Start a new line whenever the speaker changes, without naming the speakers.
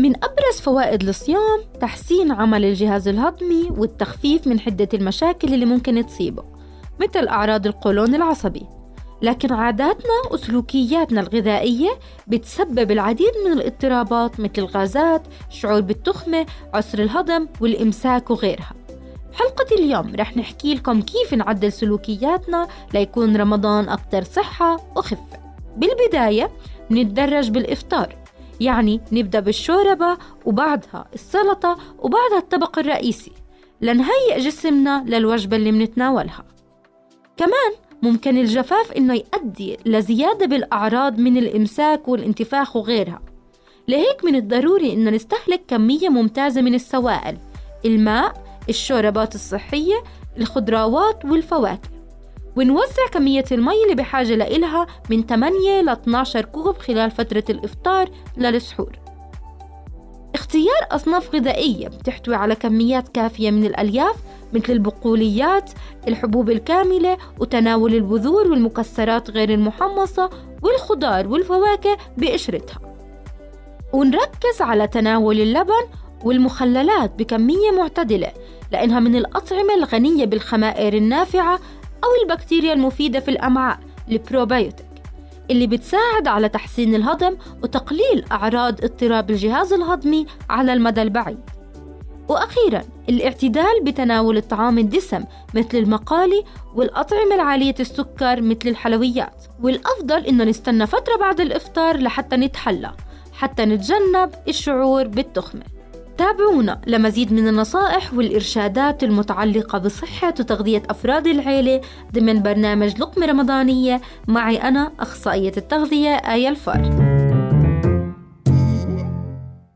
من أبرز فوائد الصيام تحسين عمل الجهاز الهضمي والتخفيف من حدة المشاكل اللي ممكن تصيبه مثل أعراض القولون العصبي. لكن عاداتنا وسلوكياتنا الغذائية بتسبب العديد من الاضطرابات مثل الغازات، الشعور بالتخمة، عسر الهضم والإمساك وغيرها. حلقة اليوم رح نحكي لكم كيف نعدل سلوكياتنا ليكون رمضان أكثر صحة وخفة. بالبداية نتدرج بالإفطار. يعني نبدأ بالشوربة وبعدها السلطة وبعدها الطبق الرئيسي لنهيئ جسمنا للوجبة اللي منتناولها. كمان ممكن الجفاف إنه يؤدي لزيادة بالأعراض من الإمساك والانتفاخ وغيرها. لهيك من الضروري إنه نستهلك كمية ممتازة من السوائل الماء الشوربات الصحية الخضروات والفواكه. ونوزع كمية المي اللي بحاجة لإلها من 8 ل 12 كوب خلال فترة الإفطار للسحور. اختيار أصناف غذائية بتحتوي على كميات كافية من الألياف مثل البقوليات الحبوب الكاملة وتناول البذور والمكسرات غير المحمصة والخضار والفواكه بقشرتها. ونركز على تناول اللبن والمخللات بكمية معتدلة لأنها من الأطعمة الغنية بالخمائر النافعة أو البكتيريا المفيدة في الأمعاء البروبيوتيك اللي بتساعد على تحسين الهضم وتقليل أعراض اضطراب الجهاز الهضمي على المدى البعيد. وأخيرا الاعتدال بتناول الطعام الدسم مثل المقالي والأطعمة العالية السكر مثل الحلويات. والأفضل إنه نستنى فترة بعد الإفطار لحتى نتحلى حتى نتجنب الشعور بالتخمة. تابعونا لمزيد من النصائح والإرشادات المتعلقة بصحة وتغذية أفراد العيلة ضمن برنامج لقمة رمضانية معي أنا أخصائية التغذية آية الفار.